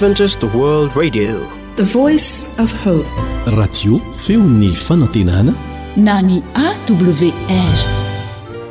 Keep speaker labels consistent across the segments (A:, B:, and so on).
A: Adventist World Radio,
B: the voice of hope.
C: Radio feony fanantenana
D: na ny AWR.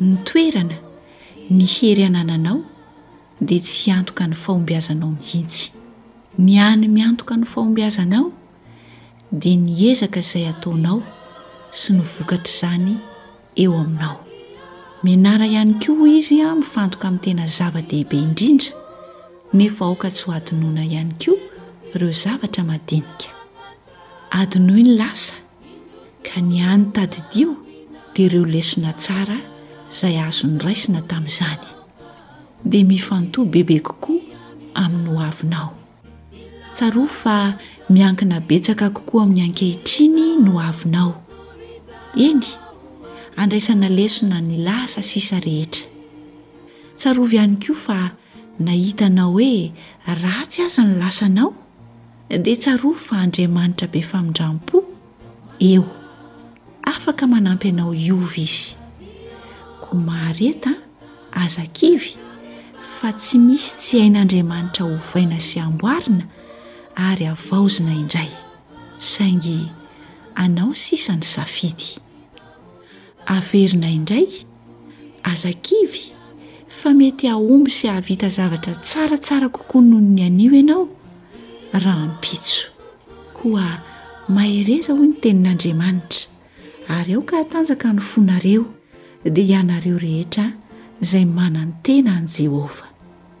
E: Ny
D: toerana, ny hery anananao dia tsy hiantoka ny fahombiazanao mihitsy. Ny hany miantoka ny fahombiazanao dia ny ezaka izay ataonao sy ny vokatr'izany eo aminao. Mianara ihany koa hoy izy mifantoka amin'ny tena zava-dehibe indrindra, nefa aoka tsy ho adinoina ihany koa ireo zavatra madinika. Adinoy ny lasa. ka ny hany tadidio dia ireo lesona tsara izay azo noraisina tamin'izany, dia mifantoha bebe kokoa amin'ny hoavinao. Tsarovy fa miankina betsaka kokoa amin'ny ankehitriny ny hoavinao. Eny, andraisana lesona ny lasa sisa rehetra. Tsarovy ihany koa fa Na hitanao hoe ratsy aza ny lasanao, dia tsarovy fa Andriamanitra be famindram-po eo, afaka manampy anao hiova Izy. Koa mahareta, aza kivy, fa tsy misy tsy hain'Andriamanitra hovaina sy amboarina ary havaozina indray, saingy anao sisa ny safidy. Averina indray, aza kivy fa mety hahomby sy hahavita zavatra tsaratsara kokoa noho ny anio ianao rahampitso. Koa mahereza hoy ny tenin'Andriamanitra ary aoka hatanjaka ny fonareo dia ianareo rehetra izay manantena an'i Jehovah.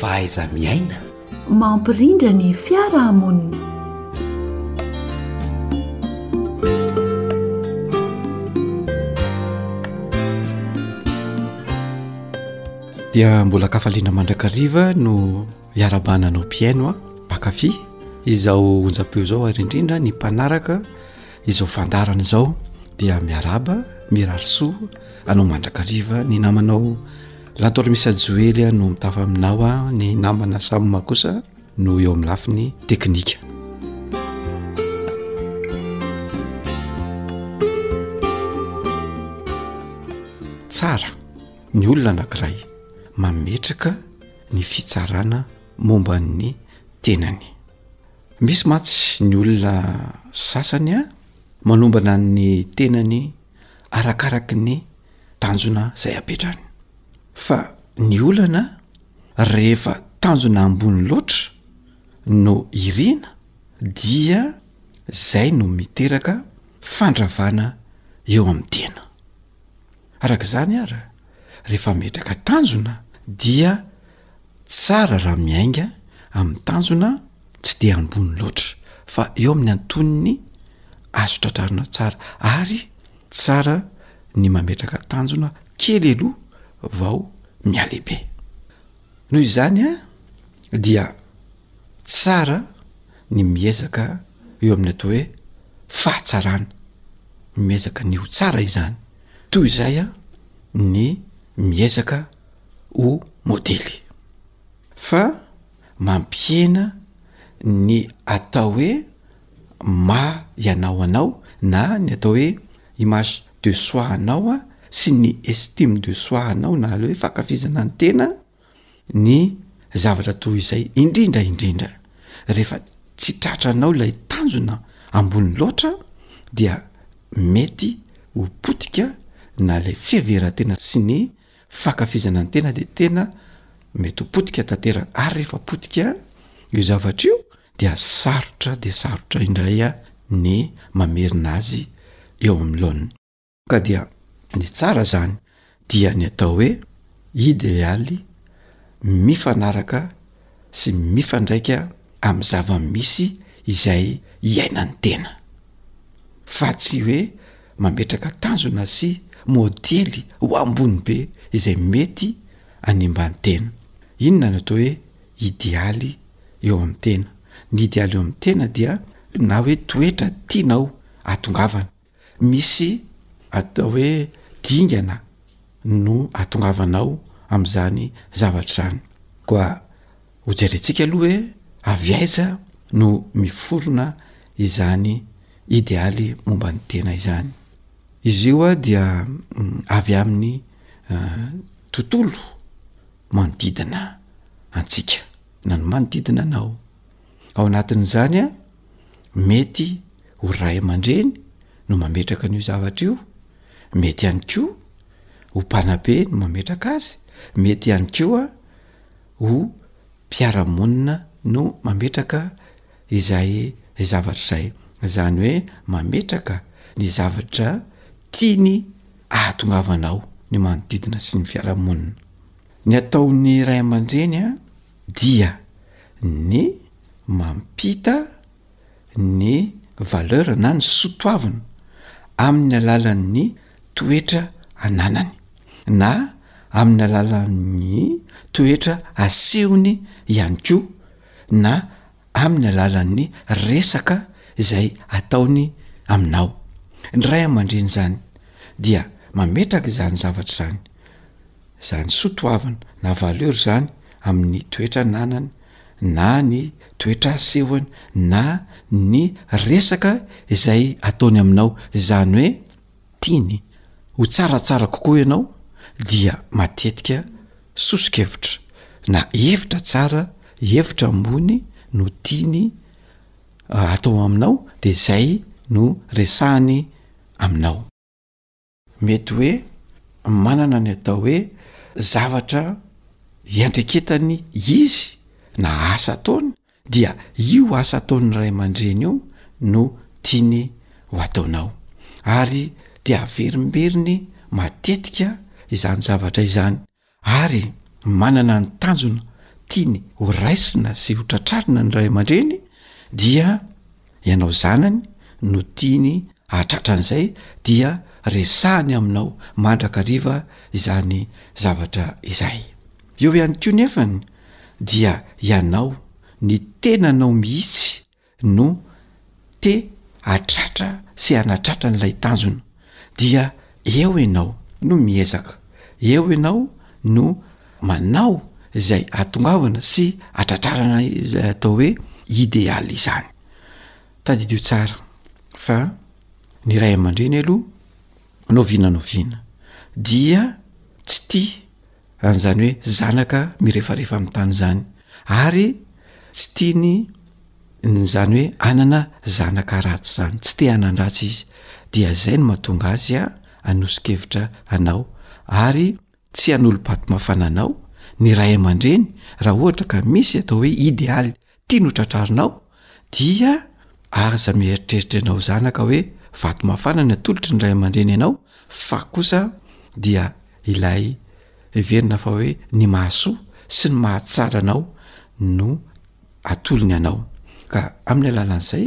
C: fahaiza-miaina
D: mampirindra ny fiarahamonina
F: dia mbola kafaliana mandrakariva no Iarahabana anao mpihaino a, mpankafy izao onjam-peo izao ary indrindra ny mpanaraka izao fandaharana izao dia miarahaba, mirary soa anao mandrakariva ny namanao Lantor Missa Joely a no mitafa aminao a, ny namana Sam kosa no eo amin'ny lafiny teknika. Tsara ny olona anankiray mametraka ny fitsarana momba ny tenany misy mantsy ny olona sasany a manombana ny tenany arakaraky ny tanjona izay apetrany fa ny olana rehefa tanjona ambony loatra no irina dia zay no miteraka fandravana eo amin'ny tena Araka izany ara, rehefa metraka tanjona dia tsara raha miainga amin'ny tanjona tsy dia ambony loatra fa eo amin'ny antonony azo tratrarina tsara ary tsara ny mametraka tanjona kely aloha vao mialehibe. Noho izany dia. Tsara ny miezaka eo amin'ny atao hoe fahatsarana, ny miezaka ny ho tsara izany, toy izay ny miezaka ho modely. Fa mampihena ny atao hoe maha ianao anao na ny atao hoe image de soi anao sy ny estime de soi anao na le hoe fankafizana ny tena, ny zavatra toy izay indrindra indrindra rehefa tsy tratranao ilay tanjona ambony loatra dia mety ho potika na ilay fiheverantena sy ny fakafizana ny tena de tena mety ho potika tanteraka ary rehefa potika io zavatra io dia sarotra de sarotra indray a ny mamerina azy eo amin'ny laoniny. Ka dia ny tsara zany dia ny atao hoe idealy mifanaraka sy mifandraika amin'ny zava-misy izay iainan'ny tena. Fa tsy hoe mametraka tanjona sy modely ho ambony be izay mety hanimba ny tena. Inona no atao hoe idealy eo amin'ny tena? Ny idealy eo amin'ny tena dia na hoe toetra tianao hatongavana. Misy atao hoe dingana no ahatongavanao amin'izany zavatra izany. Koa hojerentsika aloha hoe avy aiza no miforona izany idealy momba ny tena izany. Izy io dia avy amin'ny tontolo manodidina antsika na ny manodidina anao. Ao anatin'izany an, mety ho ray aman-dreny no mametraka an'io zavatra io, mety ihany koa ho mpanabe no mametraka azy, mety ihany koa ho mpiara-monina no mametraka izay zavatra izay, izany hoe mametraka ny zavatra tiany ahatongavana ao ny manodidina sy ny fiarahamonina. Ny ataon'ny ray aman-dreny an. Dia ny mampita ny valeur na ny soa toavina amin'ny alalan'ny toetra ananany na amin'ny alalan'ny toetra asehony ihany koa na amin'ny alalan'ny resaka izay ataony aminao. Ny ray aman-dreny izany dia mametraka izany zavatra izany. Izany soa toavina na valeur izany amin'ny toetra ananany na ny toetra asehony na ny resaka izay ataony aminao. Izany hoe tiany ho tsaratsara kokoa ianao dia matetika soso-kevitra na hevitra tsara, hevitra ambony no tiany atao aminao de zay no resahany aminao. Mety hoe manana ny atao hoe zavatra iandraiketany izy na asa ataony dia io asa ataon'ny ray aman-dreny io no tiany ho ataonao ary dia averimberiny matetika izany zavatra izany ary manana ny tanjona tiany ho raisina sy ho tratrarina ny ray aman-dreny dia ianao zanany no tiany hahatratra an'izay dia resahany aminao mandrakariva izany zavatra izay eo ihany koa nefany dia ianao ny tenanao mihitsy no te hatratra sy hanatratra an'ilay tanjona dia eo ianao no miezaka, eo ianao no manao izay hahatongavana sy hatratrarana izay atao hoe idealy izany. Tadidio tsara fa ny ray aman-dreny aloha noviana noviana dia tsy tia an'izany hoe zanaka mirefarefa amin'ny tany izany ary tsy tiany ny izany hoe hanana zanaka ratsy izany, tsy te hanan-dratsy izy, dia izay no mahatonga azy hanoso-kevitra anao ary tsy hanolo-paty mafana anao ny ray aman-dreny raha ohatra ka misy atao hoe idealy Tiany ho tradrarinao, dia aza mieritreritra ianao zanaka hoe vato mafana ny atolotry ny ray aman-dreny anao fa kosa dia ilay heverina fa hoe ny mahasoa sy ny mahatsara anao no atolony anao ka amin'ny alalan'izay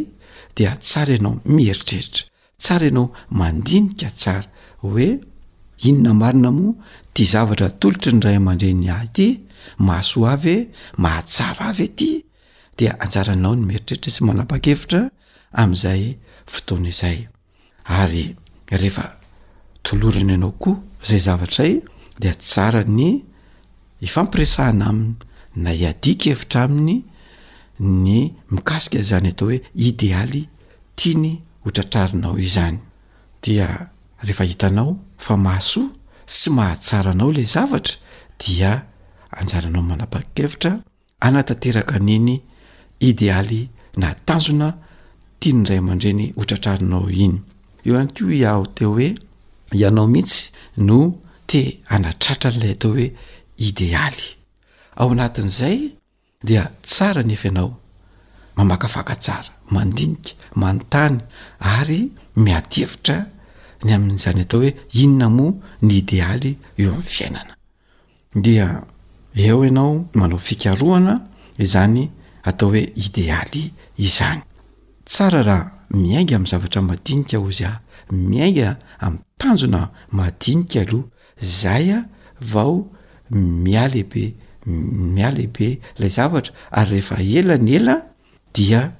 F: dia tsara ianao mieritreritra Tsara ianao mandinika tsara hoe inona marina moa ty zavatra atolotry ny ray aman-dreniny ahy ty, mahasoa ahy ve, mahatsara ahy ve ty? dia anjaranao ny mieritreritra sy manapa-kevitra amin'izay fotoana izay ary rehefa tolorana ianao koa izay zavatra izay dia tsara ny ifampiresahana aminy na hiadian-kevitra aminy ny mikasika izany atao hoe idealy tiany ho tratrarinao izany. Dia rehefa hitanao fa mahasoa sy mahatsara anao ilay zavatra dia anjaranao manapa-kevitra hanatanteraka an'iny idealy na tanjona tian'ny ray aman-dreny ho tratrarinao iny. Eo ihany koa i Aho teo hoe ianao mihitsy no te hanatratra an'ilay atao hoe idealy. Ao anatin'izay Dia tsara anefa ianao mamakafaka tsara, mandinika, manontany ary miady hevitra ny amin'izany atao hoe inona moa ny idealy eo amin'ny fiainana. Dia eo ianao manao fikarohana izany atao hoe idealy izany. Tsara raha miainga amin'ny zavatra madinika hozy aho, miainga amin'ny tanjona madinika aloha Zay a vao mialehibe mialehibe lay zavatra ary rehefa ela ny ela dia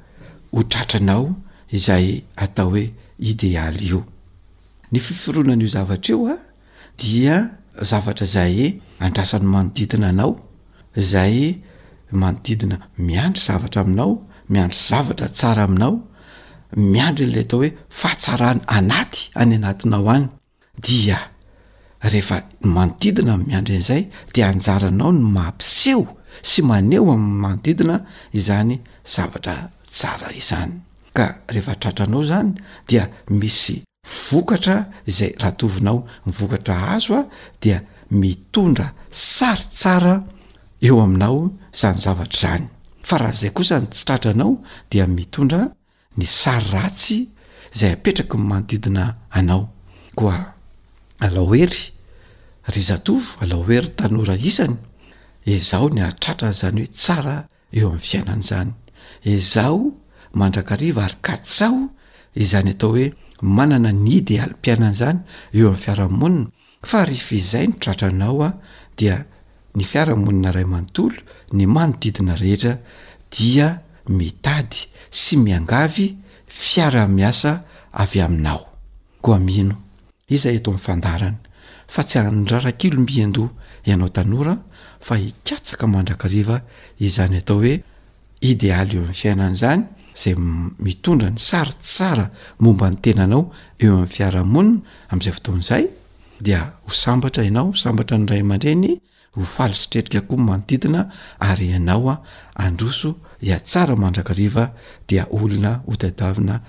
F: ho tratranao izay atao hoe idealy io. Ny fiforonan'io zavatra io a dia zavatra zay andrasan'ny manodidina anao zay manodidina miandry zavatra aminao miandry zavatra tsara aminao miandry an'ilay atao hoe fahatsarana anaty any anatinao any. Dia rehefa manodidina ny miandry an'izay dia anjaranao ny mampiseho sy maneho amin'ny manodidina izany zavatra tsara izany. Ka rehefa tratranao izany dia misy vokatra izay raha tovinao ny vokatra azo a dia mitondra sary tsara eo aminao izany zavatra izany. Fa raha izay kosa no tsy tratranao dia mitondra ny sary ratsy izay apetraky ny manodidina anao. Koa alao hery, ry zatovo, alao hery ry tanora isany, ezaho ny hahatratra an'izany hoe tsara eo amin'ny fiainana izany. Ezaho mandrakariva ary katsaho izany atao hoe manana ny idealim-piainana izany eo amin'ny fiarahamonina Fa rehefa izay no tratranao dia ny fiarahamonina iray manontolo, ny manodidina rehetra dia mitady sy miangavy fiaraha-miasa avy aminao. Koa mino iza eto amin'ny fandaharana fa tsy handrarak'ilo miandoha ianao tanora fa hikatsaka mandrakariva izany atao hoe idealy eo amin'ny fiainana izany izay mitondra ny sary tsara momba ny tenanao eo amin'ny fiarahamonina amin'izay fotoana izay dia ho sambatra ianao ho sambatra ny ray aman-dreny ho faly sy tretrika koa ny manodidina ary ianao a androso hiatsara mandrakariva dia olona
G: hotadiavina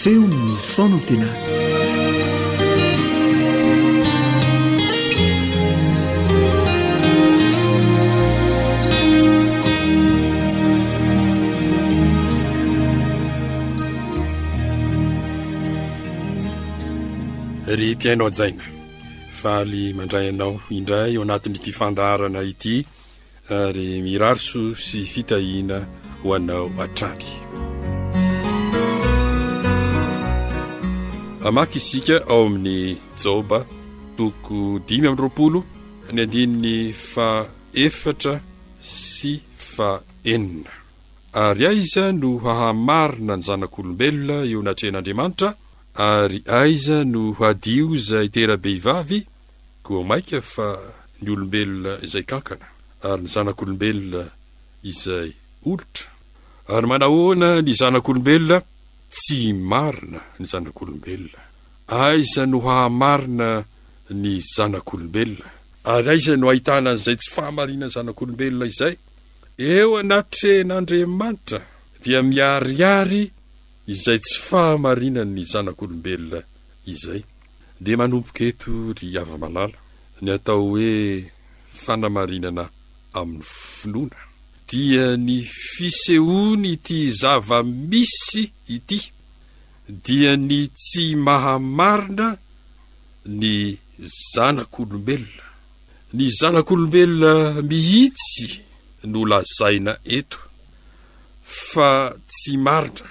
G: feon'ny fanantenana
H: ry mpiaino hajaina faly mandray anao indray eo anatin'ity fandaharana ity Ary mirary soa sy fitahiana ho anao hatrany. Hamaky isika ao amin'ny Joba toko dimy amby roapolo ny andininy fa efatra sy fa enina. Ary aiza no hahamarina ny zanak'olombelona eo anatrehan'Andriamanitra? Ary aiza no hadio izay tera-behivavy? Koa maika fa ny olombelona izay kankana, ary ny zanak'olombelona izay olitra? Ary manahoana ny zanak'olombelona? Tsy marina ny zanak'olombelona. Aiza no hahamarina ny zanak'olombelona? Ary aiza no ahitana an'izay tsy fahamarinan'ny zanak'olombelona izay? Eo anatrehan'Andriamanitra dia miharihary izay tsy fahamarinan'ny zanak'olombelona izay. Dia manomboka eto ry Havamalala ny atao hoe fanamarinana amin'ny finoana. Dia ny fisehoan'ity zava-misy ity dia ny tsy maha-marina ny zanak'olombelona. Ny zanak'olombelona mihitsy no lazaina eto fa tsy marina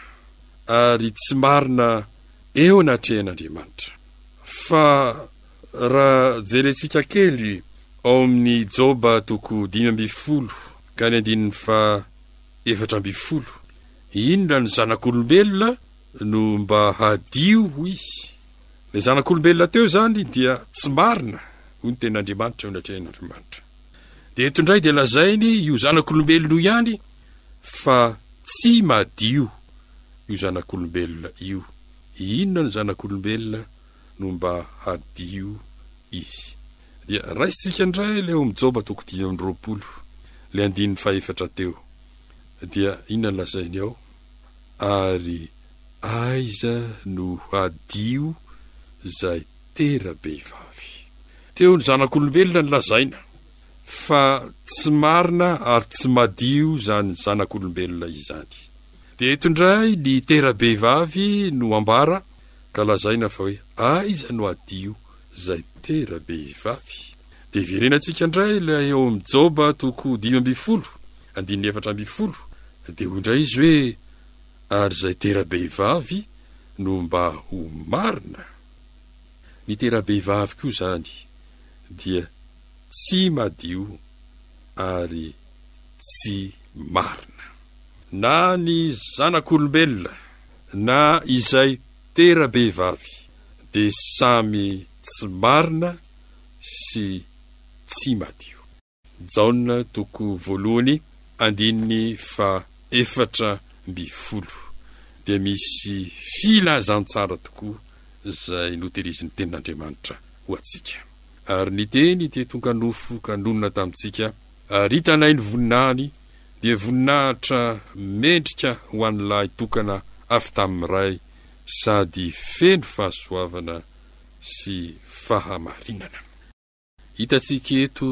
H: ary tsy marina eo anatrehan'Andriamanitra. Fa raha jerentsika kely ao amin'ny Joba toko dimy ambin'ny folo ka ny andininy faha efatra ambin'ny folo, inona no zanak'olombelona no mba hadio hoy izy? Ilay zanak'olombelona teo izany dia tsy marina hoy ny tenin'Andriamanitra eo anatrehan'Andriamanitra. Dia eto indray dia lazainy io zanak'olombelona io ihany, Fa tsy madio io zanak'olombelona io. Inona no zanak'olombelona no mba hadio izy? Dia raisintsika indray ilay ao amin'ny Joba toko dimy amby roapolo, ilay andininy fahefatra teo. Dia inona no lazainy ao? Ary aiza no hadio izay tera-behivavy? Teo ny zanak'olombelona no lazaina. fa tsy marina ary tsy madio izany zanak'olombelona izany. Dia eto indray ny tera-behivavy no ambara ka lazaina fa hoe aiza no hadio izay tera-behivavy. Dia verenantsika indray ilay ao amin'ny Joba toko dimy ambin'ny folo andininy efatra ambin'ny folo, dia hoy indray izy hoe ary izay tera-behivavy no mba ho marina. Ny tera-behivavy koa izany dia. tsy madio ary tsy marina. Na ny zanak'olombelona na izay tera-behivavy dia samy tsy marina sy tsy madio. Jaona toko voalohany andininy fahaefatra amby folo dia misy filazantsara tokoa izay notehirizin' ny Tenin'Andriamanitra ho antsika. Ary niteny ity tonkanofo ka nonina tamintsika, ary hitanay ny voninahiny, dia voninahitra mendrika ho an'ny lahy tokana avy tamin'ny Ray, sady feno fahasoavana sy fahamarinana. Hitantsika eto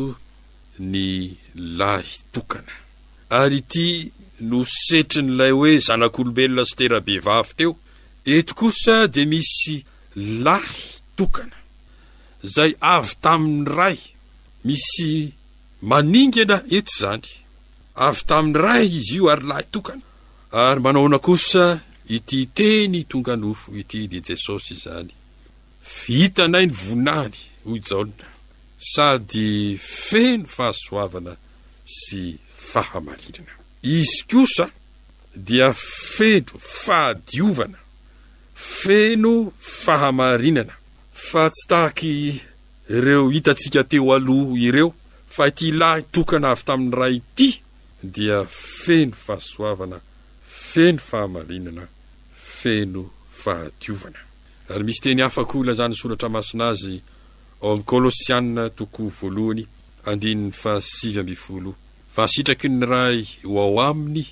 H: ny lahy tokana. Ary ity no setrin'ilay hoe zanak'olombelona sy tera-behivavy teo. Eto kosa dia misy lahy tokana. izay avy tamin'ny Ray, misy maningana eto izany. Avy tamin'ny Ray izy io ary lahy tokana. Ary manahoana kosa ity Teny tonga nofo ity, dia Jesosy izany. Hitanay ny voninahiny, hoy Jaona, sady feno fahasoavana sy fahamarinana. Izy kosa dia feno fahadiovana, feno fahamarinana. Fa tsy tahaka ireo hitantsika teo aloha ireo, fa ity lahy tokana avy tamin'ny Ray ity dia feno fahasoavana, feno fahamarinana, feno fahadiovana. Ary misy teny hafa koa ilazan'ny Soratra Masina azy ao amin'ny Kolosiana toko voalohany, andininy fahasivy ambin'ny folo, Fa sitraky ny Ray ho ao aminy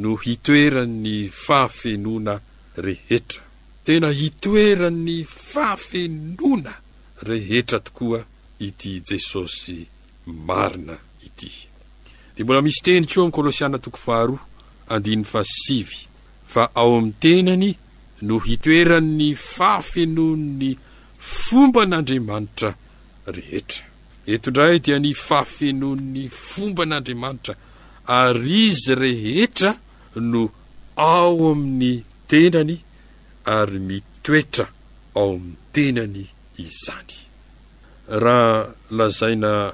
H: no hitoeran'ny fahafenoana rehetra. Tena hitoeran'ny fahafenoana rehetra tokoa ity Jesosy marina ity. Dia mbola misy teny koa amin'ny Kolosiana toko faharoa andininy fahasivy fa ao amin'ny tenany no hitoeran'ny fahafenoan'ny fomban'Andriamanitra rehetra. Eto indray dia ny fahafenoan'ny fomban'Andriamanitra ary izy rehetra no ao amin'ny tenany ary mitoetra ao amin'ny tenany izany. Raha lazaina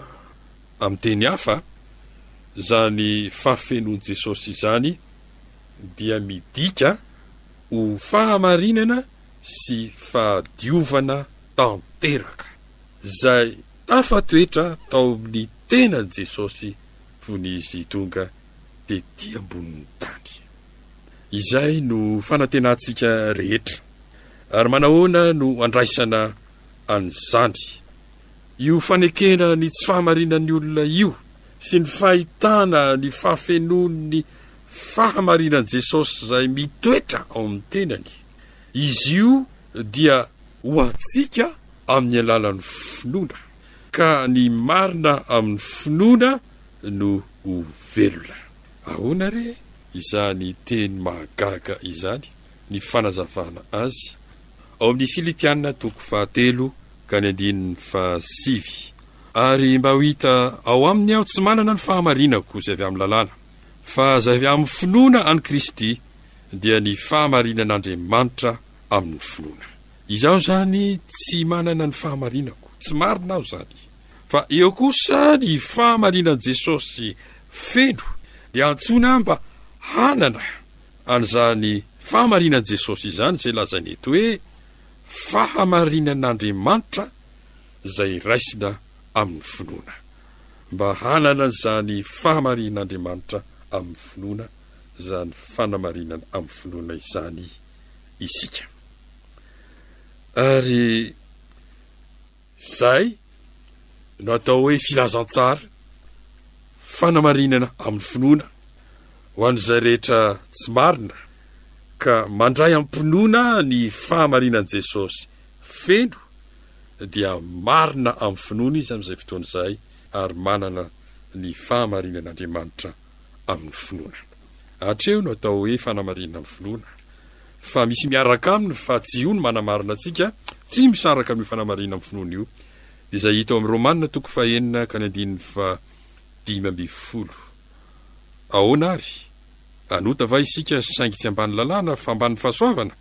H: amin'ny teny hafa, izany fahafenoan'i Jesosy izany dia midika ho fahamarinana sy fahadiovana tanteraka. Izay tafatoetra tao amin'ny tenan'i Jesosy fony Izy tonga tetỳ ambonin'ny tany. Izay no fanantenantsika rehetra. Ary manahoana no andraisana an'izany? Io fanekena ny tsy fahamarinan'ny olona io sy ny fahitana ny fahafenoan'ny fahamarinan'i Jesosy izay mitoetra ao amin'ny tenany, izy io dia ho antsika amin'ny alalan'ny finoana, ka ny marina amin'ny finoana no ho velona. Ahoana re izany teny mahagaga izany ny fanazavana azy? Ao amin'ny Filipiana toko fahatelo ka ny andininy fahasivy, Ary mba ho hita ao aminy aho tsy manana ny fahamarinako izay avy amin'ny lalàna, fa izay avy amin'ny finoana an'i Kristy, dia ny fahamarinan'Andriamanitra amin'ny finoana. Izaho izany tsy manana ny fahamarinako, tsy marina aho izany. Fa eo kosa ny fahamarinan'i Jesosy feno dia antsoina mba hanana an'izany fahamarinan'i Jesosy izany izay lazainy eto hoe fahamarinan'Andriamanitra izay raisina amin'ny finoana. Mba hanana izany fahamarinan'Andriamanitra amin'ny finoana, izany fanamarinana amin'ny finoana izany isika. Ary Izay no atao hoe filazantsara, fanamarinana amin'ny finoana ho an'izay rehetra tsy marina ka mandray am-pinoana ny fahamarinan'i Jesosy feno dia marina amin'ny finoany izy amin'izay fotoana izay ary manana ny fahamarinan'Andriamanitra amin'ny finoana. Hatreo no atao hoe fanamarinana amin'ny finoana. fa misy miaraka aminy fa tsy io no manamarina antsika, tsy misaraka amin'io fanamarihina amin'ny finoana io, izay hita ao amin'ny Romana toko fahenina ka ny andininy fahadimy ambin'ny folo. Ahoana àry? Hanota va isika saingy tsy ambany lalàna fa ambany fahasoavana?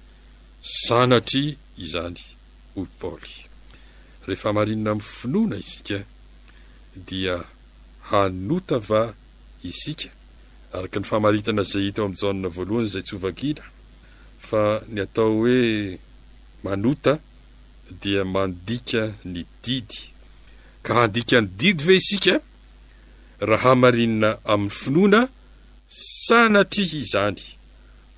H: Sanatria izany, hoy i Paoly. Rehefa hamarinina amin'ny finoana isika, dia hanota va isika, araka ny famaritana izay hita ao amin'i Jaona voalohany izay tsy ho vakiana, fa ny atao hoe manota dia mandika ny didy. Ka handika ny didy ve isika raha hamarinina amin'ny finoana? Sanatria izany,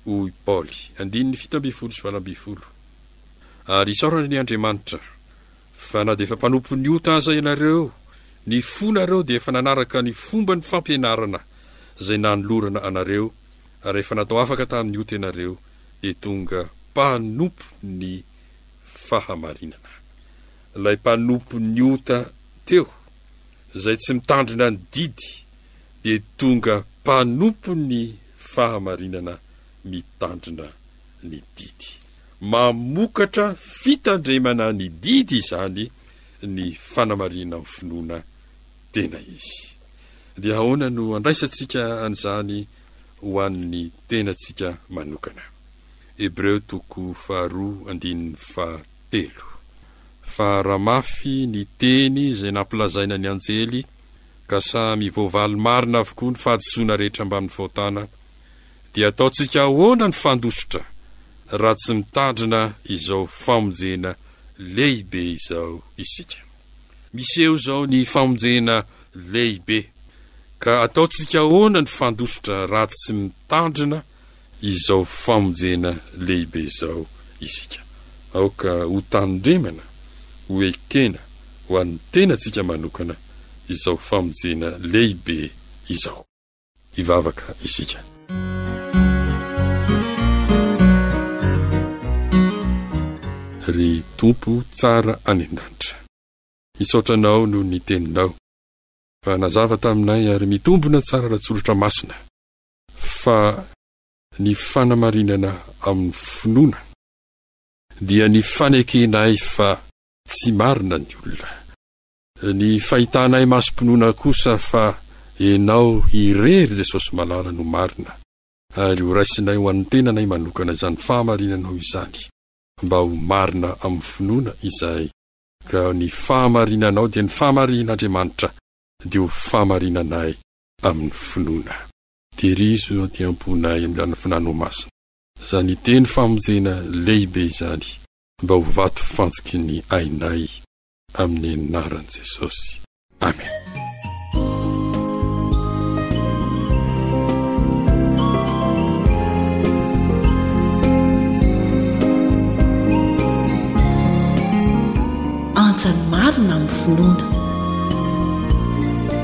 H: hoy i Paoly, andininy fito ambin'ny folo sy valo ambin'ny folo, ary isaorana ny Andriamanitra, Fa na dia efa mpanompon'ny ota aza ianareo, ny fonareo dia efa nanaraka ny fomban'ny fampianarana izay nanolorana anareo, ary rehefa natao afaka tamin'ny ota ianareo, dia tonga mpanompon'ny fahamarinana. Ilay mpanompon'ny ota teo, izay tsy mitandrina ny didy, dia tonga mpanompon'ny fahamarinana mitandrina ny didy. Mamokatra fitandremana ny didy izany ny fanamarihina ny finoana tena izy. Dia ahoana no andraisantsika an'izany ho an'ny tenantsika manokana? Hebreo toko faharoa andininy fahatelo. Fa raha mafy ny teny izay nampilazaina ny anjely, ka samy voavaly marina avokoa ny fahadisoana rehetra mbamin'ny fahotana, Dia ataontsika ahoana ny fandositra raha tsy mitandrina izao famonjena lehibe izao isika? Miseho izao ny famonjena lehibe, ka ataontsika ahoana ny fandositra raha tsy mitandrina izao famonjena lehibe izao isika? Aoka hotandremana, hoekena ho an'ny tenantsika manokana izao famonjena lehibe izao. Hivavaka isika. Ry Tompo tsara any an-danitra. Misaotra Anao noho ny Teninao, fa nazava taminay ary mitombina tsara ara-tsoratra masina, fa ny fanamarinana amin'ny finoana dia ny fanekenay fa tsy marina ny olona, Ny fahitanay masom-pinoana kosa fa Ianao irery Jesosy Malala no marina, ary ho raisinay ho an'ny tenanay manokana izany fahamarinanao izany, mba ho marina amin'ny finoana izahay, ka ny fahamarinanao dia ny fahamarihin'Andriamanitra, dia ho fahamarinanay amin'ny finoana. Terizo aty am-ponay amin'ny alalan'ny Fanahinao Masina izany teny famonjena lehibe izany, mba ho vato fantsiky ny ainay. amin'ny anaran'i Jesosy. Amen.
I: Antsan'ny marina amin'ny finoana.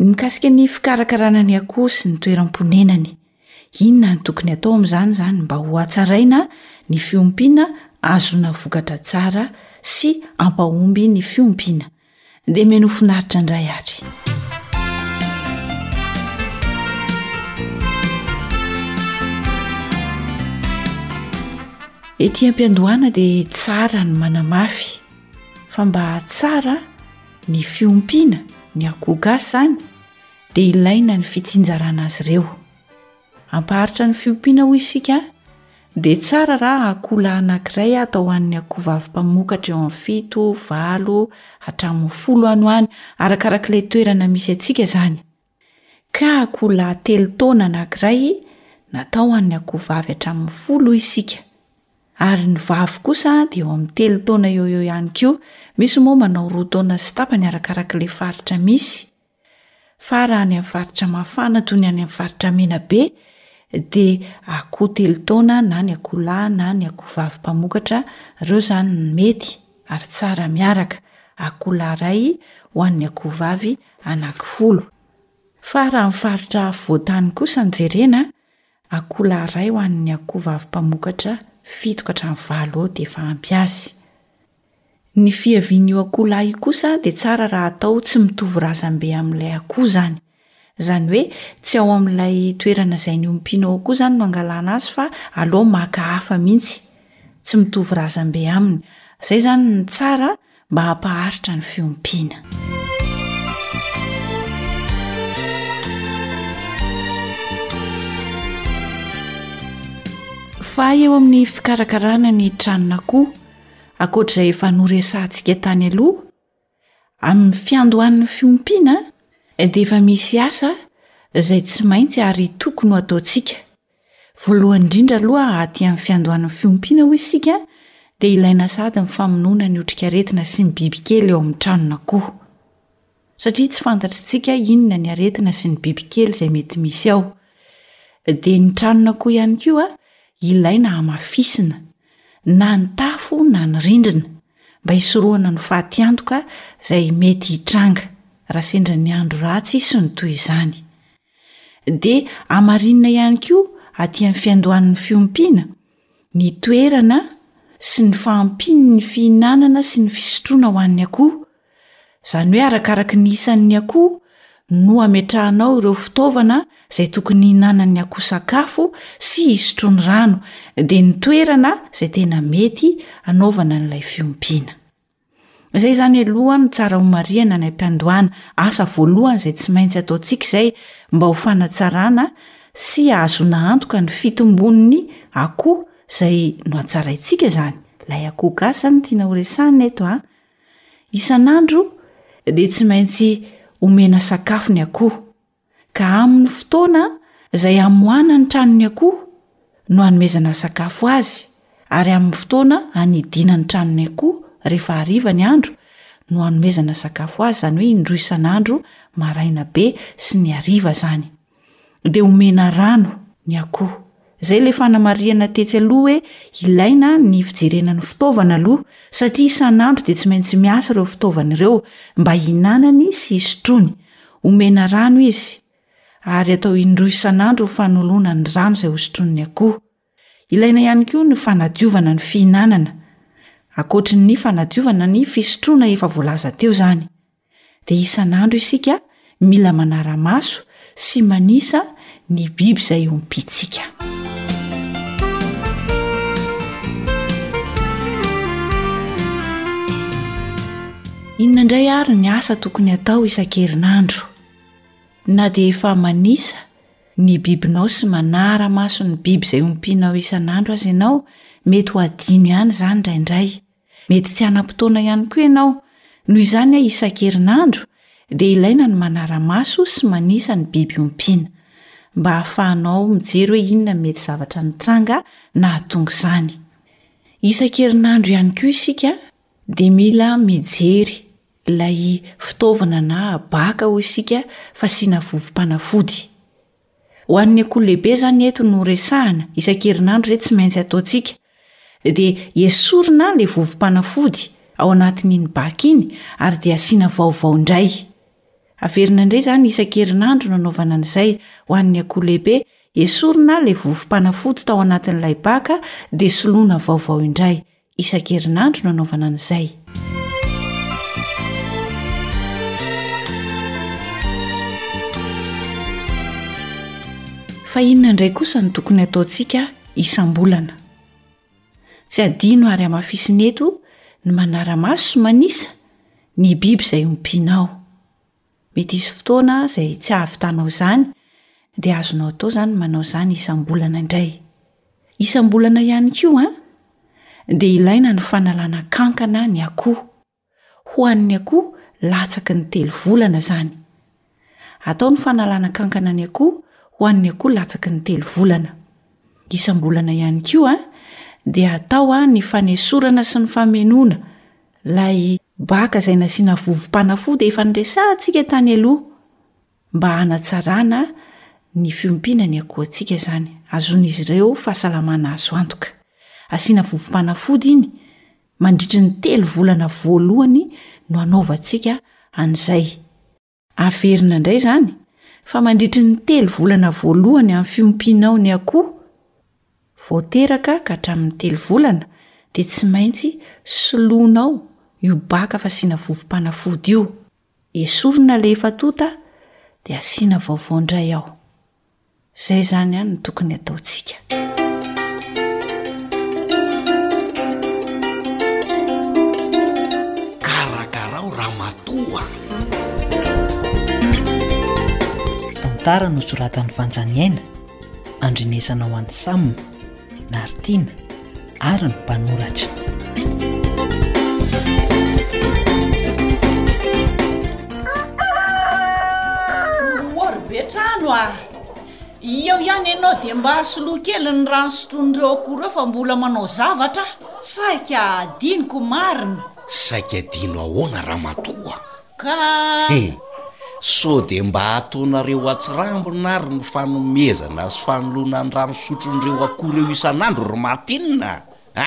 D: Ny
I: mikasika ny fikarakarana ny akoho sy ny toeram-ponenany, inona no tokony atao amin'izany izany mba ho hatsaraina ny fiompiana hahazoana vokatra tsara
D: sy hampahomby ny fiompiana? Dia mihaino ho finaritra indray ary. Ety am-piandohana dia tsara ny manamafy fa mba hahatsara Ny fiompiana ny akoho gasy izany dia ilaina ny fitsinjarana azy ireo. Ampaharitra ny fiompiana hoy isika dia tsara raha akoho lahy anankiray atao an'ny akoho vavy mpamokatra eo amin'ny fito, valo hatramin'ny folo any ho any arakarak'ilay toerana misy antsika izany. Ka akoho lahy telo taona anankiray natao ho an'ny akoho vavy hatramin'ny folo isika, ary ny vavy kosa dia eo amin'ny telo taona eo ho eo ihany koa, misy moa manao roa taona sy tapany arakaraka ilay faritra misy, fa raha any amin'ny faritra mafana toy ny any amin'ny faritra Menabe dia akoho telo taona na ny akoho lahy na ny akoho vavy mpamokatra, ireo izany no mety. ary tsara miaraka, akoho lahy iray ho an'ny akoho vavy anankifolo. Fa raha ny faritra afovoan-tany kosa no jerena, akoho lahy iray ho an'ny akoho vavy mpamokatra fito ka hatramin'ny valo eo dia efa ampy azy. Ny fiavian'io akoho lahy io kosa dia tsara raha atao tsy mitovy razambe amin'ilay akoho izany. Izany hoe tsy ao amin'ilay toerana izay niompiana ao koa izany no angalana azy fa aleo maka hafa mihitsy, tsy mitovy razambe aminy. Izay izany no tsara mba hampaharitra ny fiompiana. Fa eo amin'ny fikarakarana ny tranon'akoho, ankoatra izay efa noresahantsika tany aloha, Amin'ny fiandohan'ny fiompiana dia efa misy asa izay tsy maintsy ary tokony ho ataontsika. Voalohany indrindra aloha aty amin'ny fiandohan'ny fiompiana hoy isika dia ilaina sady ny famonoana ny otrikaretina sy ny bibikely eo amin'ny tranon'akoho. Satria tsy fantatr'tsika inona ny aretina sy ny bibikely izay mety misy ao. Dia ny tranon'akoho ihany koa ilaina hamafisina. na ny tafo na ny rindrina mba hisorohana ny fatiantoka izay mety hitranga raha sendra ny andro ratsy sy ny toy izany. Dia hamarinina ihany koa aty amin'ny fiandohan'ny fiompiana ny toerana sy ny fahampian'ny fihinanana sy ny fisotroana ho an'ny akoho Izany hoe arakaraka ny isan'ny akoho no ametrahanao ireo fitaovana izay tokony hihinanan'ny akoho sakafo sy hisotroany rano, dia ny toerana izay tena mety hanaovana an'ilay fiompiana. Izay izany aloha no tsara homarihana any am-piandohana, asa voalohany izay tsy maintsy ataontsika izay mba ho fanatsarana sy hahazoana antoka ny fitombon'ny akoho izay nohatsaraintsika izany, ilay akoho gasy izany no tiana horesahina eto an! Isan'andro dia tsy maintsy omena sakafo ny akoho, ka amin'ny fotoana izay hamoahana ny tranon'ny akoho no hanomezana sakafo azy, ary amin'ny fotoana hanidiana ny tranon'ny akoho rehefa hariva ny andro no hanomezana sakafo azy, izany hoe indroa isan'andro, maraina be sy ny hariva izany. dia omena rano ny akoho. Izay ilay fanamarihana tetsy aloha hoe ilaina ny fijerena ny fitaovana aloha satria isan'andro dia tsy maintsy miasa ireo fitaovana ireo mba hinanany sy hisotroany. Omena rano izy ary atao indroa isan'andro ny fanoloana ny rano izay hosotroin'ny akoho. Ilaina ihany koa ny fanadiovana ny fihinanana, ankoatry ny fanadiovana ny fisotroana efa voalaza teo izany, dia isan'andro isika mila manara-maso sy manisa ny biby izay ompiantsika. Inona indray ary ny asa tokony hatao isan-kerinandro na dia efa manisa Ny bibinao sy manara-maso ny biby izay ompianao isan'andro aza ianao, mety ho adino ihany izany indraindray. Mety tsy hanam-potoana ihany koa ianao. Noho izany, isan-kerinandro, dia ilaina ny manara-maso sy manisa ny biby ompiana, mba hahafahanao mijery hoe inona mety zavatra nitranga nahatonga izany. Isan-kerinandro ihany koa isika dia mila mijery Ilay fitaovana na baka hoy isika fasiana vovo-panafody. Ho an'ny akoho lehibe izany eto no resahana, isan-kerinandro izay tsy maintsy ataontsika. Dia esorina ilay vovo-panafody ao anatin'iny baka iny ary dia asiana vaovao indray. Averina indray izany isan-kerinandro no anaovana an'izay. Ho an'ny akoho lehibe, esorina ilay vovo-panafody tao anatin'ilay baka dia soloina vaovao indray. isan-kerinandro no anaovana an'izay fa inona indray kosa ny tokony ataontsika isam-bolana tsy adino ary amafisina eto ny manara-maso manisa ny biby izay ompianao Mety hisy fotoana izay tsy hahavitanao izany, dia azonao atao izany ny manao izany isam-bolana indray. Isam-bolana ihany koa dia ilaina ny fanalana kankana ny akoho. Ho an'ny akoho latsaky ny telo volana izany. Atao ny fanalana kankana ny akoho ho an'ny akoho latsaky ny telo volana. Isam-bolana ihany koa dia atao ny fanesorana sy ny famenoana Ilay baka izay nasiana vovom-panafody efa noresahantsika tany aloha mba hanatsarana ny fiompiana ny akohoantsika izany. Ahazoan'izy ireo fahasalamana azo antoka. Asiana vovom-panafody iny mandritry ny telo volana voalohany no anaovantsika an'izay. Averina indray izany fa mandritry ny telo volana voalohany amin'ny fiompianao ny akoho, vao teraka ka hatramin'ny telo volana, dia tsy maintsy soloinao io baka fasiana vovo-panafody io. Esorina ilay efa tonta dia asiana vaovao indray ao. Izay izany ihany no tokony hataontsika.
C: Karakarao ramatoa.
J: Tantara nosoratan'i Vanja Niaina, andrenesana ho an'i Sam. Nartiana ary ny mpanoratra.
K: Oharobetrano ah! Iao ihany ianao dia mba soloy kely ny rano sotroin'ireo akoho ireo fa mbola manao zavatra aho. Saika adinoko marina.
C: Saika adino ahoana ramatoa?
K: Ka
C: he! Sao dia mba ataonareo atsirambina ary ny fanomezana sy fanoloana ny rano fisotron'ireo akoho ireo isan'andro ry Martina a!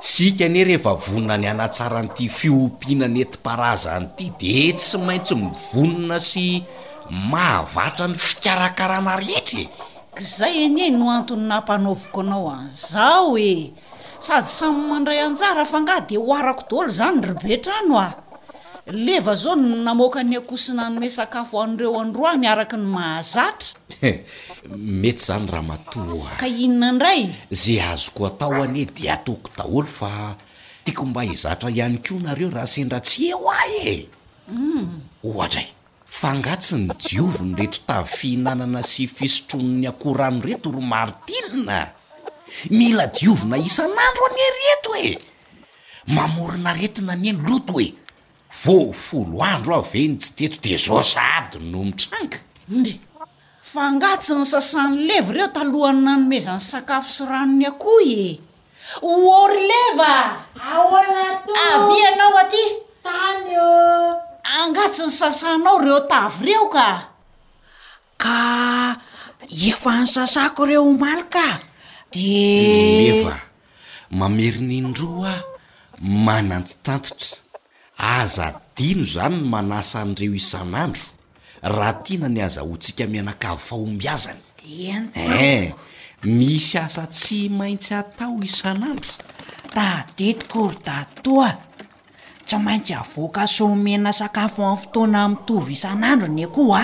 C: Isika anie rehefa vonona ny hanatsara an'ity fiompiana nentim-paharazana ity dia tsy maintsy mivonona sy mahavatra ny fikarakarana rehetra e!
K: K'izay anie no antony nampanaoviko anao an'izao e! Sady samy mandray anjara fa nga de ho arako dolo zany ry be trano a! Leva zao no namoaka ny akoho sy nanome sakafo anreo androany araky ny mahazatra.
C: Mety zany ramatoa a!
K: Ka inona ndray?
C: Ze azoko atao anie de ataoko daholo fa tiako mba hizatra ihany koa nareo raha sendra tsy eo aho e! Ohatra e! Fa nga tsy ny diovin reto tavy fihinanana sy fisotron ny akorano reto ry Martine a! Mila diovina isan andro anie reto e! Mamorona aretina anie ny loto e! Vao folo andro aho ve ny tsy teto de zao sahady no mitranga?
K: Nge! Fa angaha tsy nisasan'i Leva ireo talohan'ny nanomezany sakafo sy rano ny akohy e? Oa ry Leva a! Ahoana to? Avia ianao aty! Tany ô! Angaha tsy nisasanao ireo tavy ireo ka?
J: Ka efa nisasako ireo omaly ka! Dia.
C: Ry Leva a! Mamerina indroa aho manantitantitra. Aza adino izany ny manasa an'ireo isan'andro, raha tiana ny hazahoantsika mianakavy fahombiazana. Ee, misy asa tsy maintsy atao isan'andro.
J: Tadidy kory dadatoa, tsy maintsy avoaka sy omena sakafo amin'ny fotoana mitovy isan'andro anie koa.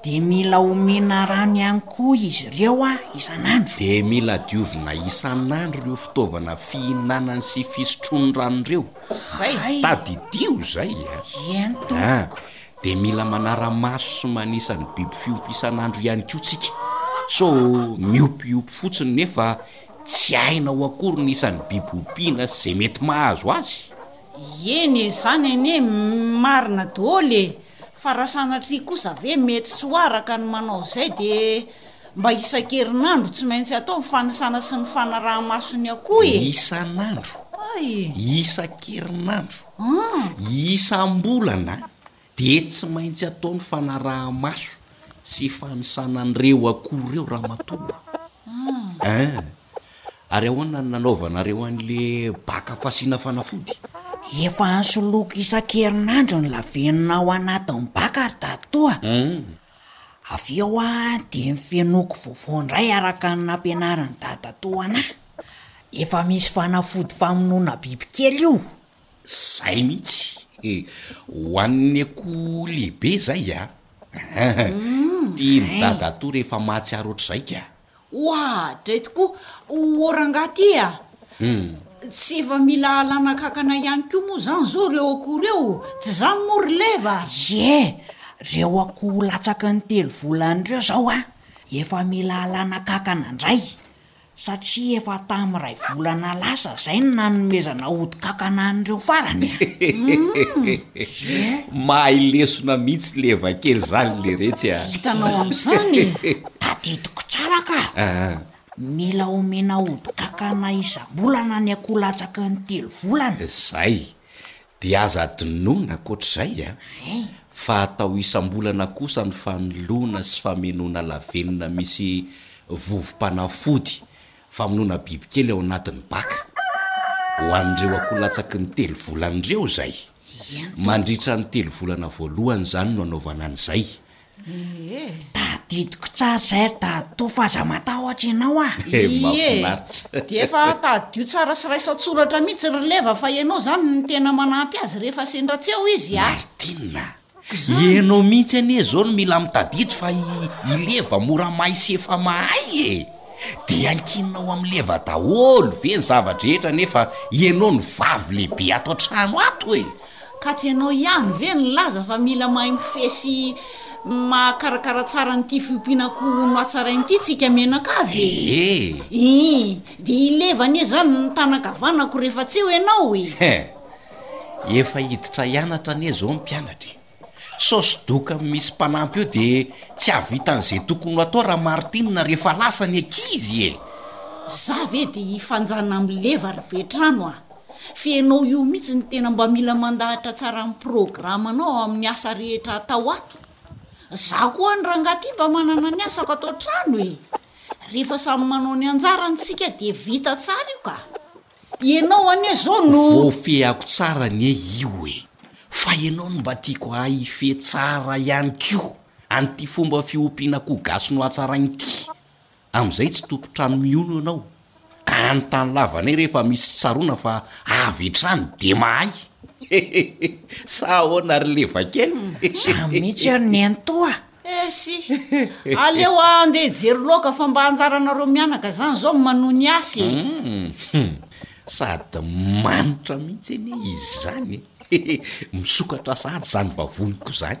J: Dia mila omena rano ihany koa izy ireo isan'andro.
C: Dia mila diovina isan'andro ireo fitaovana fihinanany sy fisotroany rano ireo.
K: Zay.
C: Tadidio izay a.
J: Eny
C: tompoko. Ah, dia mila manara-maso sy manisa ny biby fiompy isan'andro ihany koa tsika. Sao miopiompy fotsiny nefa tsy hainao akory ny isan'ny biby ompiana sy izay mety mahazo azy.
K: Eny e, izany anie marina daholo e. Fa raha sanatria kosa ve mety tsy ho araka ny manao izay dia mba isan-kerinandro tsy maintsy atao ny fanisana sy ny fanaraha-maso ny akoho e!
C: Isan'andro, isan-kerinandro, isam-bolana dia tsy maintsy atao ny fanaraha-maso sy fanisana an'ireo akoho ireo ramatoa a! Eeh! Ary ahoana ny nanaovanareo an'le baka fasiana fanafody?
J: Efa ansoloko isan-kerinandro ny lavenona ao anatin'ny baka ry dadatoa a! Avy eo aho dia nifenoiko vaovao indray araka ny nampianarin'i dadatoa anah. Efa misy fanafody famonoana bibikely io
C: Zay mihitsy e! ho an'ny akoho lehibe zay a! tian'i dadatoa rehefa mahatsiaro ohatr'izay ka!
K: Oa! dray tokoa ô rangaha
C: ty a!
K: tsy efa mila alana kankana ihany koa moa zany zao reo akoho reo, tsy zany moa ry leva?
J: Ie! reo akoho latsaky ny telo volana reo zao a! efa mila alana kankana ndray! Satria efa tamin'ny iray volana lasa izay no nanomezana ody kankana an'ireo farany eh!
C: Mahay lesona mihitsy le vakely izany leretsy ah!
K: Hitanao amin'izany eh!
J: Tadidiko tsara ka! Mila omena ody kankana isam-bolana ny akoho latsaky ny telo volana.
C: Izay. Dia aza adinoina ankoatr'izay a! fa atao isam-bolana kosa ny fanoloana sy famenoana lavenona misy vovom-panafody famonoana bibikely ao anatin'ny baka, ho an'ireo akoho latsaky ny telo volana ireo izay. Mandritra ny telo volana voalohany izany no anaovana an'izay. Ee.
J: Tadidiko tsara izay ry Dadotò fa aza matahotra ianao
C: ah.
K: Ee,
C: mahafinaritra.
K: Dia efa tadidio tsara sy raiso an-tsoratra mihitsy ry Leva fa ianao izany no tena manampy azy rehefa sendra tsy eo izy ah.
C: Martina ah. Ianao mihitsy anie izao no mila mitadidy fa i i Leva mora mahay sy efa mahay e. Dia ankinina amin'i Leva daholo ve ny zava-drehetra nefa ianao no vavy lehibe ato an-trano ato e.
K: Ka tsy ianao ihany ve nilaza fa mila mahay mifehy sy mahakarakara tsara an'ity fiompiana ko ho nohatsaraina ity tsika mianakavy
C: e?
K: Ee! Iiih! Dia hileva anie izany ny tanan-kavanako rehefa tsy eo ianao e!
C: He! Efa hiditra hianatra anie izao ny mpianatra e! Sao sy doka misy mpanampy eo dia tsy hahavita an'izay tokony ho atao Ramartinina rehefa lasa ny ankizy e!
K: Za ve dia hifanjana mileva ry Betrano a! Fa ianao io mihitsy no tena mba mila mandahatra tsara ny programanao ao amin'ny asa rehetra atao ato. Izaho koa any rangahy ity mba manana ny asako ato an-trano e! Rehefa samy manao ny anjarany isika dia vita tsara io ka! Ianao anie izao no.
C: Voafehako tsara anie io e! Fa ianao no mba tiako hahifehy tsara ihany koa an'ity fomba fiompiana akoho gasy nohatsaraina ity. Amin'izay tsy tompon-trano mihono ianao, ka any tany lavanay rehefa misy tsy tsaroana fa avy hatrany dia mahay. Sa ahoana ry Levakely?
J: Za mihitsy ary nento
K: a! Esy, aleo andeha hijery loaka fa mba anjaranareo mianaka izany izao ny manohy ny asa e!
C: Hum, sady manitra mihitsy anie izy izany e!
J: Misokatra sahady izany vavoniko izany.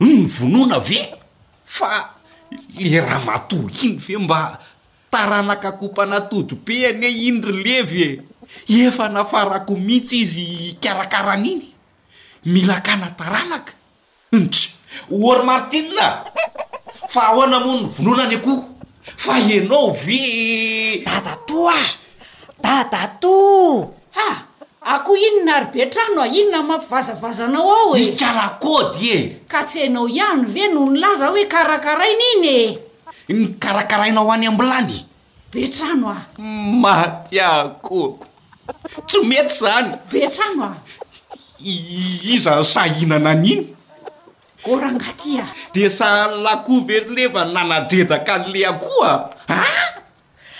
C: Humm vonoina ve? Fa le ramatoa iny ve mba taranaka kompan'atody be anie iny ry levy e! Efa nafarako mintsy izy hikarakara an'iny! Mila akana taranaka! Humm tch! Ory Martine a! Fa ahoana moa ny vonoina anie koa? Fa ianao ve
J: dadatoa ah! Dadatoa!
K: Ha! Akoho inona ary be trano a! Inona no mampivazavazanao ao e!
C: Ikalakody e!
K: Ka tsy ianao ihany ve no nilaza hoe karakaraina iny e!
C: Ny karakaraina ho any ambilany
K: e! Be trano a!
C: Maty akohoko! Tsy mety izany!
K: Be trano
C: a! Iza no sahy hihinana an'iny?
K: O rangahy a!
C: Dia sahanin'i Lakoa ve ry Leva ny nanajedaka an'i Leha koa a?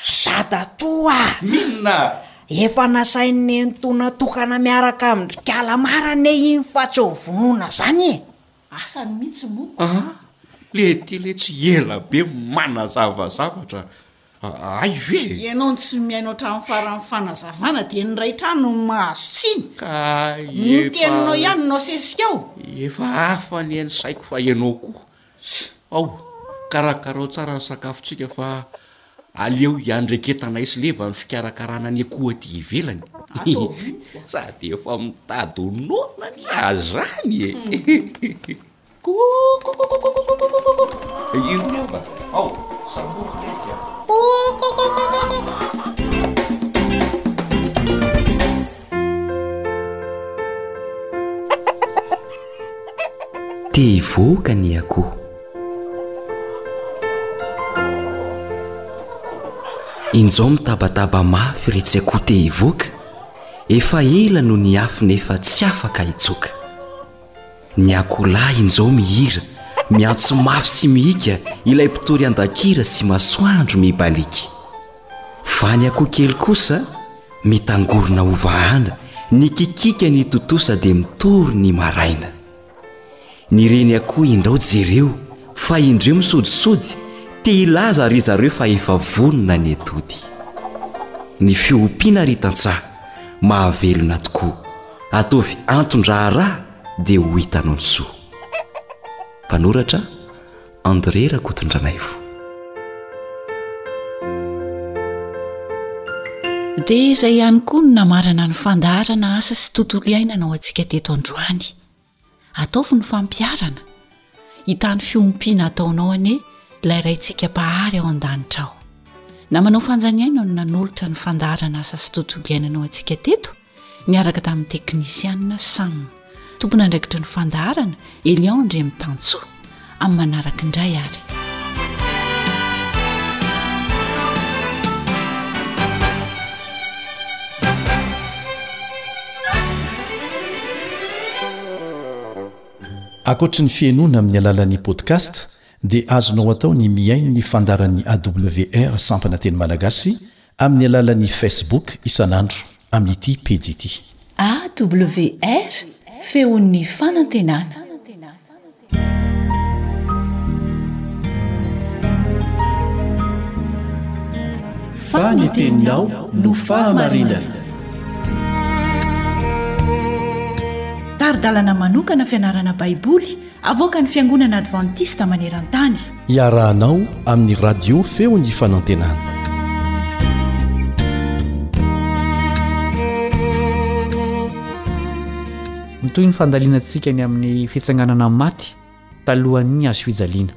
J: Zadatoa!
C: Milina a!
J: Efa nasain'i Nenitoa natokana miaraka amin-dry Galamara anie iny fa tsy ho vonoina izany e!
K: Asany mihitsy moa
C: ka! An! Leha ity ilay tsy ela be manazava zavatra Hay ve?
K: Ianao no tsy mihaino hatramin'ny faran'ny fanazavana dia ny ray trano no mahazo tsiny?
C: Ka efa.
K: Ny teninao ihany no asesika ao.
C: Efa hafa anie ny saiko fa ianao koa. Ao, karakarao tsara ny sakafontsika fa aleo iandreketanay sy leva ny fikarakarana ny akoho aty ivelany.
K: Ataovy mihitsy a.
C: Sady efa mitady ho noana anie aho zany e.
L: Te hivoaka ny akoho. Injao mitabataba mafy iretsy akoho te hivoaka, efa ela no niafy nefa tsy afaka hitsoka. Ny akoholahy in'izao mihira, miantso mafy sy mihiaka ilay mpitory andan-kira sy masoandro mibaliaka. Fa ny akoho kely kosa mitangorona ho vahana, nikikiaka ny tontosa dia mitory ny maraina. Ny reny akoho indrao jereo fa indreo misodisody, te hilaza ry zareo fa efa vonona ny atody. Ny fiompiana ry tantsaha, mahavelona tokoa. Ataovy anton-draharaha dia ho hitanao ny soa. Mpanoratra, André Rakotondranaivo.
D: Dia izay ihany koa no namarana ny fandaharana asa sy tontolo iainana ho antsika teto androany. Ataovy ny fampiharana, hitany fiompiana ataonao anie ilay Raintsika Mpahary ao an-danitra ao. Namanao fanjaniaina no nanolotra ny fandaharana asa sy tontolo iainana ho antsika teto, niaraka tamin'ny teknisianina Sam. Tompon'andraikitry ny fandaharana, Elion Andriamitantsoa. amin'ny manaraka indray ary
G: akoatry ny fihainoana amin'ny alalan'ny podcast dia azonao atao ny mihaino ny fandaran'ny awr sampana teny malagasy Amin'ny alalan'ny Facebook isan'andro amin'ity pejy ity.
D: AWR, Feon'ny Fanantenana.
G: Fa ny teninao no fahamarinana.
D: Tari-dalana manokana fianarana Baiboly. Avoakan'ny Fiangonana Advantista maneran-tany.
G: Iarahanao amin'ny Radio Feon'ny Fanantenana.
M: Mitohy ny fandalinantsika ny amin'ny fitsanganana amin'ny maty talohan'ny hazofijaliana.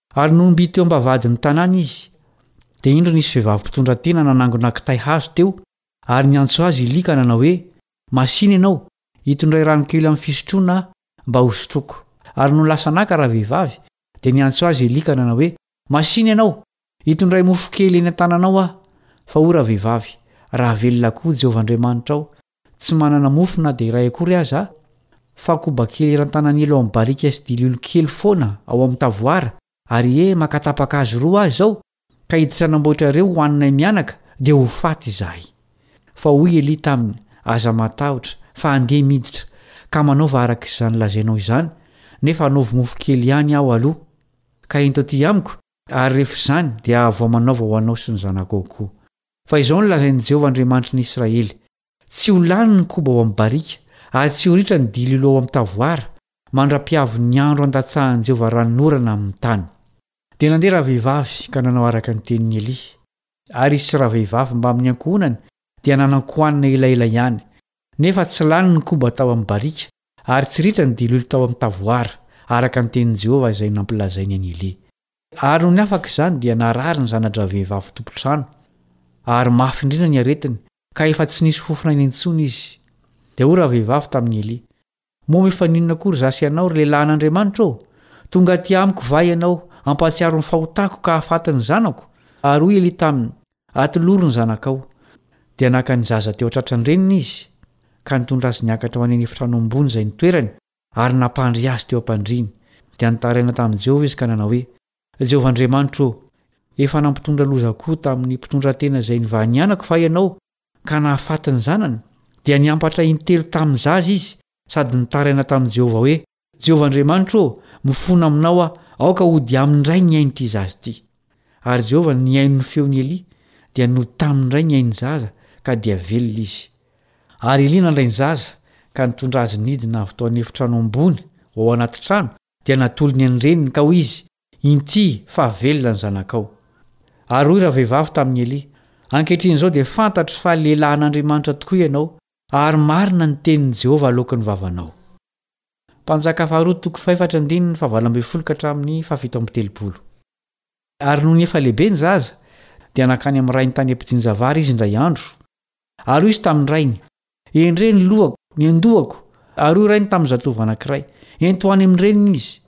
M: Ary nony mby teo am-bavahadin'ny tanàna izy, dia indro nisy vehivavy mpitondra tena nanangona kitay hazo teo, ary niantso azy i Lika nanao hoe, Masìna ianao, hitondray rano kely amin'ny fisotroana aho, mba hosotroako. Ary nony lasa naka ravehivavy, dia niantso azy i Lika nanao hoe, Masìna ianao, hitondray mofo kely eny an-tananao aho, fa hoy ravehivavy, Raha velona koa Jehovah Andriamanitrao, Tsy manana mofo na dia iray akory aza aho, fa koba kely eran-tanan'ila ao amin'ny barika sy dililo kely foana ao amin'ny tavoara, ary ie maka tapa-kazo roa aho izao, ka hiditra hanamboatra ireo hohaninay mianaka, dia ho faty izahay. Fa hoy Elia taminy, Aza matahotra, fa andeha miditra, ka manaova araka izany lazainao izany, nefa anaovy mofo kely ihany aho aloha, ka ento aty amiko, ary rehefa izany dia aho vao manaova ho anao sy ny zanakao koa. Fa izao no lazain'i Jehovah Andriamanitry ny Israely, Tsy ho lany ny koba ao amin'ny barika, ary tsy ho ritra ny dililo ao amin'ny tavoara, mandra-pihavin'ny andro handatsahan'i Jehovah ranon'orana amin'ny tany. Dia nandeha ravehivavy ka nanao araka ny tenin'i Elia, ary izy sy ravehivavy mbamin'ny ankohonany dia nanan-kohanina elaela ihany, nefa tsy lany ny koba tao amin'ny barika, ary tsy ritra ny dililo tao amin'ny tavoara, araka ny tenin'i Jehovah izay nampilazainy an'i Elia. Ary nony afaka izany dia narary ny zana-dravehivavy tompon-trano, ary mafy indrindra ny aretiny, ka efa tsy nisy fofona aina intsony izy. Dia hoy ravehivavy tamin'i Elia, Moa mifaninona akory izaho sy ianao, ry lehilahin'Andriamanitra ô? Tonga aty amiko va ianao, hampahatsiaro ny fahotako ka hahafaty ny zanako? Ary hoy Elia taminy, Atolory ny zanakao. Dia naka ny zaza teo an-tratran-dreniny izy, ka nitondra azy niakatra ho any an'efitrano ambony izay nitoerany, Ary nampandry azy teo am-pandriany, dia nitaraina tamin'i Jehovah izy ka nanao hoe, Jehovah Andriamanitro ô, efa nampitondra loza akoho tamin'ny mpitondra tena izay nivanianako fa ianao ka nahafaty ny zanany, dia niampatra intelo tamin'ny zaza izy sady nitaraina tamin'i Jehovah hoe, Jehovah Andriamanitro ô, mifona aminao aho, aoka hody aminy indray ny ain'ity zaza ity. Ary Jehovah nihaino ny feon'i Elia, dia notany indray ny ain'ny zaza, ka dia velona izy. Ary Elia nandray ny zaza, ka nitondra azy nidina avy tao an'efitrano ambony ho ao anaty trano, dia natolony an'ny reniny, ka hoy izy, Inty, fa velona ny zanakao. Ary hoy ravehivavy tamin'i Elia, Ankehitriny izao dia fantatro fa lehilahin'Andriamanitra tokoa ianao, ary marina ny tenin'i Jehovah aloaky ny vavanao. Mpanjaka faharoa toko fahefatra andininy fahavalo ambin'ny folo ka hatramin'ny fahafito amby telopolo. Ary nony efa lehibe ny zaza, dia nankany amin'ny rainy tany am-pijinjavary izy indray andro. Ary hoy izy tamin'ny rainy, Endrey ny lohako, ny an-dohako! Ary hoy rainy tamin'ny zatovo anankiray, Ento ho any amin'ny reniny izy.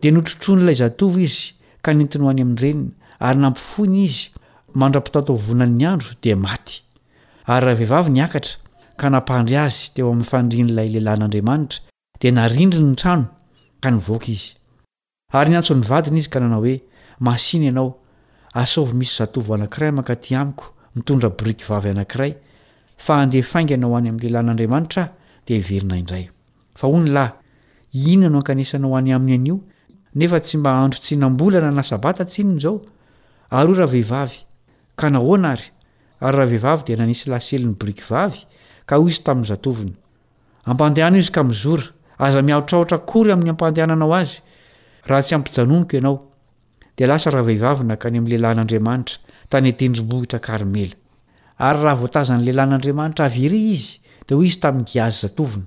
M: Dia notrotroin'ilay zatovo izy, ka nentiny ho any amin'ny reniny, ary nampifoiny izy, mandra-pitao tao vonan'ny andro, dia maty. Ary raha vehivavy niakatra ka nampandry azy teo amin'ny fanirian'ilay lehilahin'Andriamanitra, dia narindriny ny trano ka nivoaka izy. Ary niantso ny vadiny izy ka nanao hoe, Masìna ianao, asaovy misy zatovo anankiray mankaty amiko mitondra boriky vavy anankiray, fa handeha faingana ho any amin'ny lehilahin'Andriamanitra aho, dia hiverina indray. Fa hoy ny lahy, Inona no hankanesanao any aminy anio, nefa tsy mba andro tsinam-bolana na Sabata tsinona izao? Ary hoy ravehivavy, Ka nahoana àry? ary raha vehivavy dia nanisy laseliny biriky vavy ka hoy izy tamin'ny zatovony, Ampandehano izy ka mizora, aza miahotrahotra akory amin'ny ampandehananao azy, raha tsy ampijanoniko ianao. Dia lasa ravehivavy nankany amin'ny lehilahin'Andriamanitra tany an-tendrombohitra Karmela. Ary raha voatazan'ny lehilahin'Andriamanitra avy ery izy, dia hoy izy tamin'i Gehazy zatovony,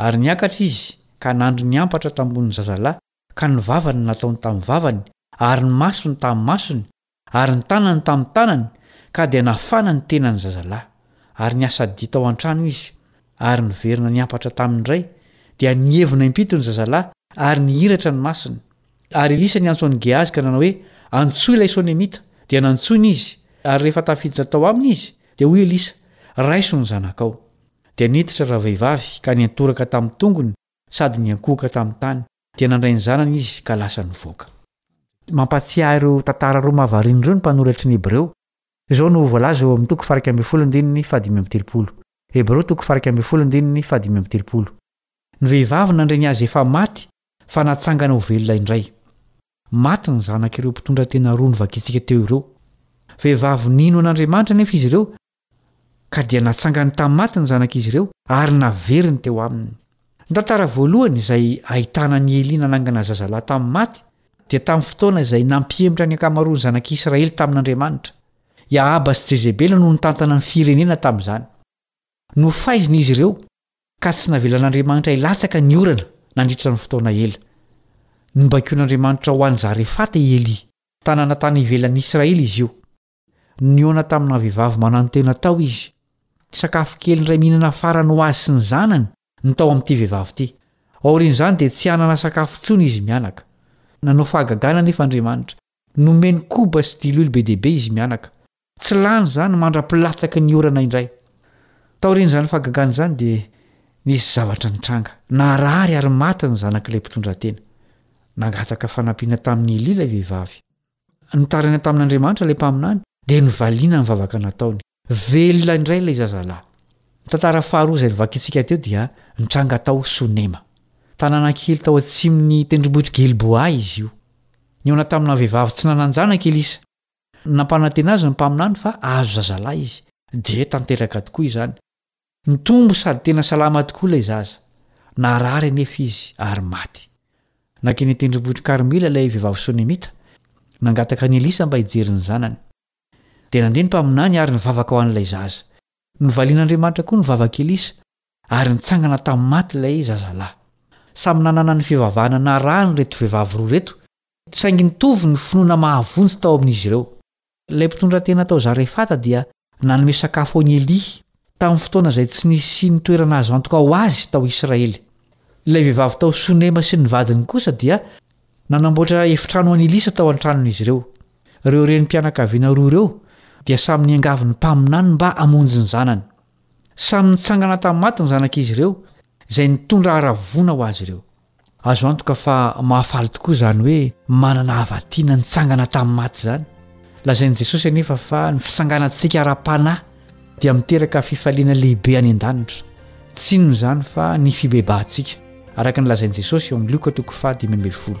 M: Ary niakatra izy ka nandry ny hampatra tambonin'ny zazalahy, ka ny vavany nataony tamin'ny vavany, ary ny masony tamin'ny masony, ary ny tanany tamin'ny tanany, ka dia nafana ny tenan'ny zazalahy. Ary niasa-dia tao an-trano izy, ary niverina niampatra taminy indray, dia nihevona impito ny zazalahy, ary nihiratra ny masony. Ary Elisa niantso an'i Gehazy ka nanao hoe, Antsoy ilay Sonemita. Dia nantsoiny izy, ary rehefa tafiditra tao aminy izy, dia hoy Elisa, Raiso ny zanakao. Dia niditra ravehivavy ka niantoraka tamin'ny tongony sady niankohoka tamin'ny tany, dia nandray ny zanany izy ka lasa nivoaka. Mampahatsiahy ireo tantara roa mahavariana ireo ny mpanoratry ny Hebreo. Izao no voalaza eo amin'ny toko faharaika ambin'ny folo andininy fahadimy amby telopolo, Hebreo toko faharaika ambin'ny folo andininy fahadimy amby telopolo, Ny vehivavy nandre ny azy efa maty fa natsangana ho velona indray. Maty ny zanak'ireo mpitondra tena roa novakitsika teo ireo. Vehivavy nino an'Andriamanitra anefa izy ireo ka dia natsangany tamin'ny maty ny zanak'izy ireo ary naveriny teo aminy. Ny tantara voalohany izay ahitana an'i Elia nanangana zazalahy tamin'ny maty dia tamin'ny fotoana izay nampihemotra ny ankamaroan'ny zanak'i Israely tamin'Andriamanitra. I Ahaba sy Jezebela no nitantana ny firenena tamin'izany. Nofaizina izy ireo, ka tsy navelan'Andriamanitra hilatsaka ny orana nandritra ny fotoana ela. Nobaikoin'Andriamanitra ho any Zarefata i Elia, tanàna tany ivelan'i Israely izy io. Nihaona tamina vehivavy mananotena tao izy. Sakafo kely indray mihinana farany ho azy sy ny zanany no tao amin'ity vehivavy ity. Aorian'izany dia tsy hanana sakafo intsony izy mianaka. Nanao fahagagana anefa Andriamanitra. Nomeny koba sy diloilo be dia be izy mianaka. Tsy lany izany mandra-pilatsaky ny orana indray. Taorian'izany fahagagana izany dia nisy zavatra nitranga. Naharary ary maty ny zanak'ilay mpitondratena. Nangataka fanampiana tamin'i Elia ilay vehivavy. Nitaraina tamin'Andriamanitra ilay mpaminany, dia novaliana ny vavaka nataony. Velona indray ilay zazalahy. Ny tantara faharoa izay novakintsika teo dia nitranga tao Sonema. Tanàna kely tao atsimon'ny tendrombohitr'i Gilboa izy io. Nihaona tamina vehivavy tsy nanan-janaka i Elisa. Nampanantena azy ny mpaminany fa hahazo zazalahy izy. Dia tanteraka tokoa izany. Nitombo sady tena salama tokoa ilay zaza. Naharary anefa izy ary maty. Nankeny an-tendrombohitr'i Karmela ilay vehivavy Sonemita, nangataka an'i Elisa mba hijery ny zanany. Dia nandeha ny mpaminany ary nivavaka ho an'ilay zaza. Novalian'Andriamanitra koa ny vavak'i Elisa, ary nitsangana tamin'ny maty ilay zazalahy. Samy nanana ny fivavahana narahany ireto vehivavy roa ireto, saingy nitovy ny finoana mahavonjy tao amin'izy ireo. Ilay mpitondra tena tao Zarefata dia nanome sakafo an'i Elia, tamin'ny fotoana izay tsy nisy ny toerana azo antoka ho azy tao Israely. Ilay vehivavy tao Sonema sy ny vadiny kosa dia nanamboatra efitrano ho an'i Elisa tao an-tranon'izy ireo. Ireo renim-pianakaviana roa ireo dia samy niangavy ny mpaminany mba hamonjy ny zanany. Samy nitsangana tamin'ny maty ny zanak'izy ireo, izay nitondra haravoana ho azy ireo. Azo antoka fa mahafaly tokoa izany hoe manana hava-tiana nitsangana tamin'ny maty izany. Lazain'i Jesosy anefa fa ny fisanganantsika ara-panahy dia miteraka fifaliana lehibe any an-danitra. Tsy inona izany fa ny fibebahantsika, araka ny lazain'i Jesosy ao amin'ny Lioka toko
D: faha dimy ambin'ny folo.